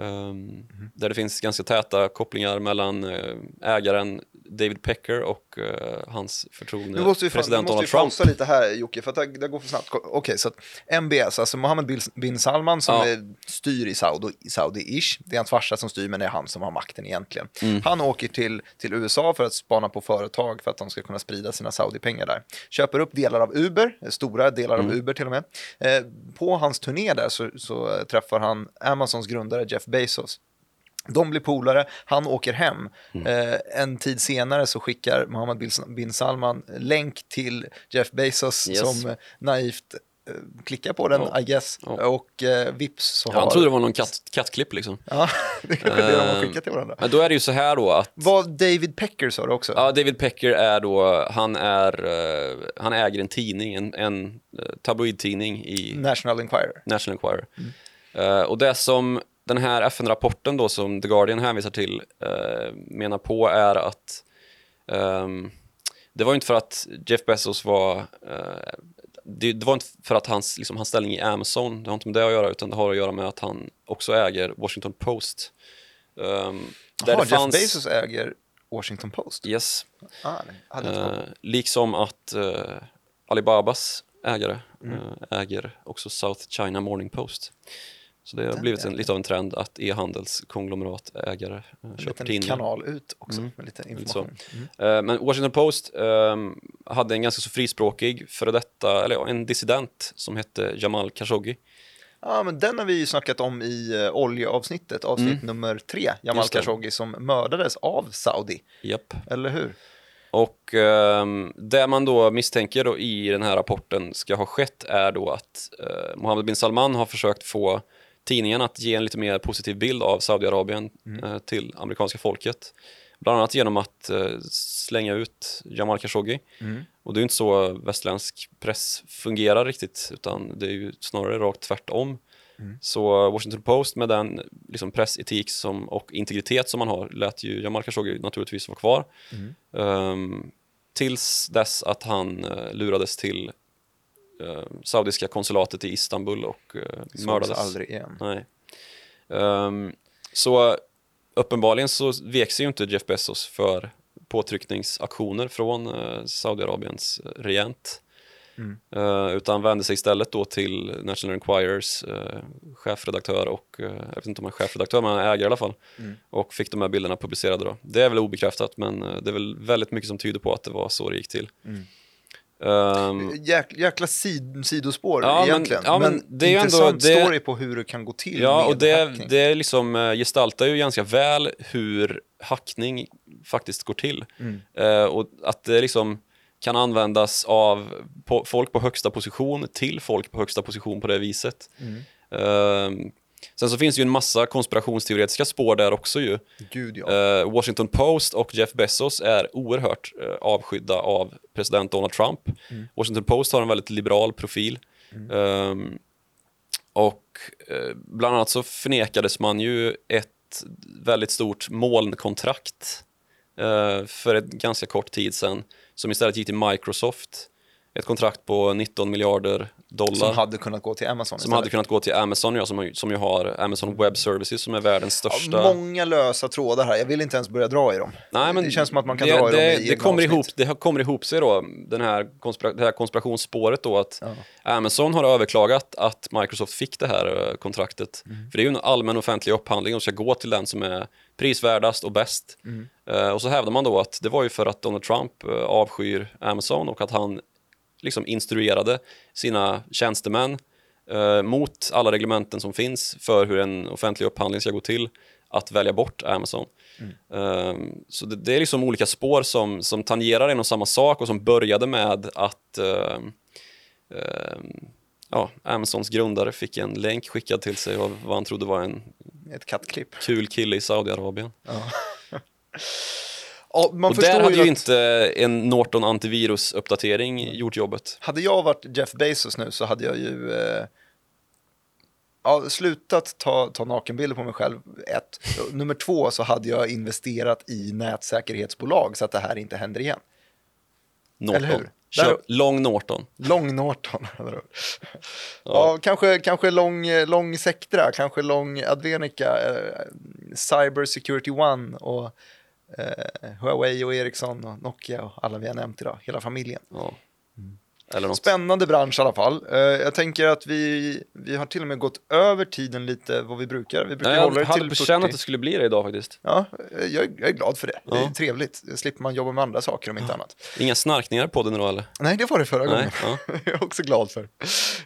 Ehm, Där det finns ganska täta kopplingar mellan eh, ägaren David Pecker och eh, hans förtrogne Nu måste vi, fan, nu president måste vi Donald Trump. pausa lite här Jocke, för att det, det går för snabbt. Okej, så att MBS, alltså Mohammed bin- Salman som Ja. är, styr i Saudi, Saudi-ish. Det är hans farsa som styr, men det är han som har makten egentligen. Mm. Han åker till, till USA för att spana på företag för att de ska kunna sprida sina Saudi-pengar där. Köper upp delar av Uber, eh, stora delar Mm. av Uber till och med. Eh, på hans turné där så, så träffar han Amazons grundare Jeff Bezos. De blir polare, han åker hem. Mm. Eh, en tid senare så skickar Mohammed bin- Salman länk till Jeff Bezos Yes. som eh, naivt eh, klickar på den, Ja. I guess. Ja. Och eh, vips så Ja, han har... trodde det var någon katt, kattklipp liksom. Ja, det kanske det de har Eh, skickat till varandra. Men då är det ju så här då att Vad David Pecker sa du också? Ja, David Pecker är då, han, är, eh, han äger en tidning, en, en tabloidtidning i National Enquirer. National Enquirer. Eh, och det som den här FN-rapporten då som The Guardian hänvisar till eh, menar på är att ehm, det var inte för att Jeff Bezos var eh, det, det var inte för att hans, liksom, hans ställning i Amazon, det har inte med det att göra utan det har att göra med att han också äger Washington Post. Um, där Jaha, det Jeff fanns, Bezos äger Washington Post? Yes, Ah, Eh, liksom att eh, Alibabas ägare Mm. eh, äger också South China Morning Post. Så det har Den blivit en, lite av en trend att e-handels konglomeratägare eh. En köper liten tidningar. kanal ut också Mm. med lite information. Mm. Eh, men Washington Post ehm, hade en ganska så frispråkig före detta, eller ja, en dissident som hette Jamal Khashoggi. Ja, men den har vi ju snackat om i uh, oljeavsnittet, avsnitt nummer tre. Jamal Mm. Khashoggi som mördades av Saudi, Japp. eller hur? Och ehm, det man då misstänker då i den här rapporten ska ha skett är då att eh, Mohammed bin Salman har försökt få tidningen att ge en lite mer positiv bild av Saudiarabien eh, till amerikanska folket. Bland annat genom att eh, slänga ut Jamal Khashoggi. Och det är inte så västerländsk press fungerar riktigt utan det är ju snarare rakt tvärtom. Så Washington Post med den liksom, pressetik som, och integritet som man har lät ju Jamal Khashoggi naturligtvis vara kvar. Ehm, tills dess att han uh, lurades till eh, saudiska konsulatet i Istanbul och uh, Sågs mördades. aldrig igen. Nej. Ehm, så uppenbarligen så vek sig ju inte Jeff Bezos för påtryckningsaktioner från uh, Saudiarabiens eh, regent. Eh, utan vände sig istället då till National Enquirers uh, chefredaktör och, eh, jag vet inte om han är chefredaktör men han är ägare i alla fall. Och fick de här bilderna publicerade då. Det är väl obekräftat men eh, det är väl väldigt mycket som tyder på att det var så det gick till. Ehm, Jäk, jäkla sid, sidospår Ja, men- egentligen. ja, men det är ju ändå- intressant det- story på hur det kan gå till Ja, med och det, hacking. det liksom eh, gestaltar ju ganska väl hur hackning faktiskt går till. Mm. Eh, och att det liksom kan användas av på, folk på högsta position till folk på högsta position på det viset. Mm. Eh, sen så finns det ju en massa konspirationsteoretiska spår där också ju. Gud ja. Eh, Washington Post och Jeff Bezos är oerhört eh, avskydda av president Donald Trump. Washington Post har en väldigt liberal profil. Ehm, och eh, bland annat så förnekades man ju ett väldigt stort molnkontrakt eh, för ett ganska kort tid sedan som istället gick till Microsoft. Ett kontrakt på 19 miljarder dollar Som hade kunnat gå till Amazon som hade kunnat gå till Amazon, ja, som, har- som ju har Amazon Web Services som är världens största... Ja, många lösa trådar här. Jag vill inte ens börja dra i dem. Nej, men det känns som att man kan det, dra i det, dem i det, kommer avsnitt. ihop, det kommer ihop sig då, den här konspira, det här konspirationsspåret då att Amazon har överklagat att Microsoft fick det här eh, kontraktet. Mm. För det är ju en allmän offentlig upphandling och ska gå till den som är prisvärdast och bäst. Mm. Eh, och så hävdar man då att det var ju för att Donald Trump eh, avskyr Amazon och att han liksom instruerade sina tjänstemän eh, mot alla reglementen som finns för hur en offentlig upphandling ska gå till att välja bort Amazon. Mm. så det, det, är liksom olika spår som, som tangerar en och samma sak och som började med att uh, uh, ja, Amazons grundare fick en länk skickad till sig av vad han trodde var en Ett kattklipp. kul kille i Saudiarabien. Ja. Ja, och där hade ju att... inte en Norton antivirus-uppdatering gjort jobbet. Hade jag varit Jeff Bezos nu så hade jag ju eh, ja, slutat ta, ta nakenbilder på mig själv, ett. Nummer två så hade jag investerat i nätsäkerhetsbolag så att det här inte händer igen. Norton. Eller hur? Där, Long Norton. Long Norton. ja. ja, kanske, kanske lång, lång Sectra, kanske lång Advenica, eh, Cyber Security One och eh, Huawei och Ericsson och Nokia och alla vi har nämnt idag, hela familjen. Ja. Spännande bransch i alla fall. Uh, jag tänker att vi, vi har till och med gått över tiden lite vad vi brukar. Vi brukar Nej, hålla det till 40. Jag hade på känn att det skulle bli det idag faktiskt. Ja, jag, jag är glad för det. Ja. Det är trevligt. Då slipper man jobba med andra saker om inte annat. Inga snarkningar på den då eller? Nej, det var det förra Nej, gången. Ja. jag är också glad för.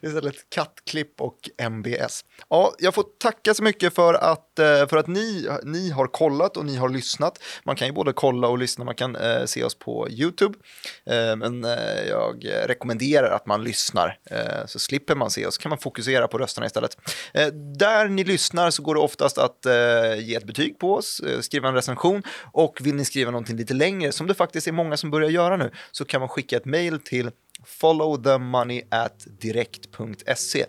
Istället kattklipp och MBS. Ja, jag får tacka så mycket för att, eh, för att ni, ni har kollat och ni har lyssnat. Man kan ju både kolla och lyssna, man kan eh, se oss på YouTube. Eh, men eh, jag rekommenderar rekommenderar att man lyssnar. Eh, så slipper man se oss, kan man fokusera på rösterna istället. Eh, där ni lyssnar så går det oftast att eh, ge ett betyg på oss, eh, skriva en recension och vill ni skriva någonting lite längre, som det faktiskt är många som börjar göra nu, så kan man skicka ett mail till followthemoney at direkt.se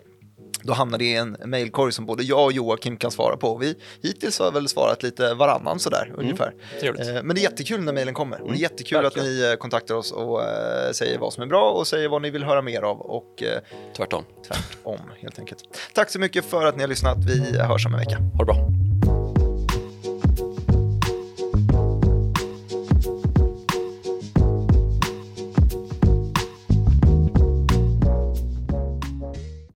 då hamnar det i en mejlkorg som både jag och Joakim kan svara på. Vi hittills har väl svarat lite varannan sådär mm. ungefär. Trevligt. Eh, men det är jättekul när mejlen kommer. Mm. Och det är mm. jättekul Verkligen. att ni eh, kontaktar oss och äh, säger vad som är bra och säger vad ni vill höra mer av. Och, tvärtom. Tvärtom helt enkelt. Tack så mycket för att ni har lyssnat. Vi hörs om en vecka. Ha det bra.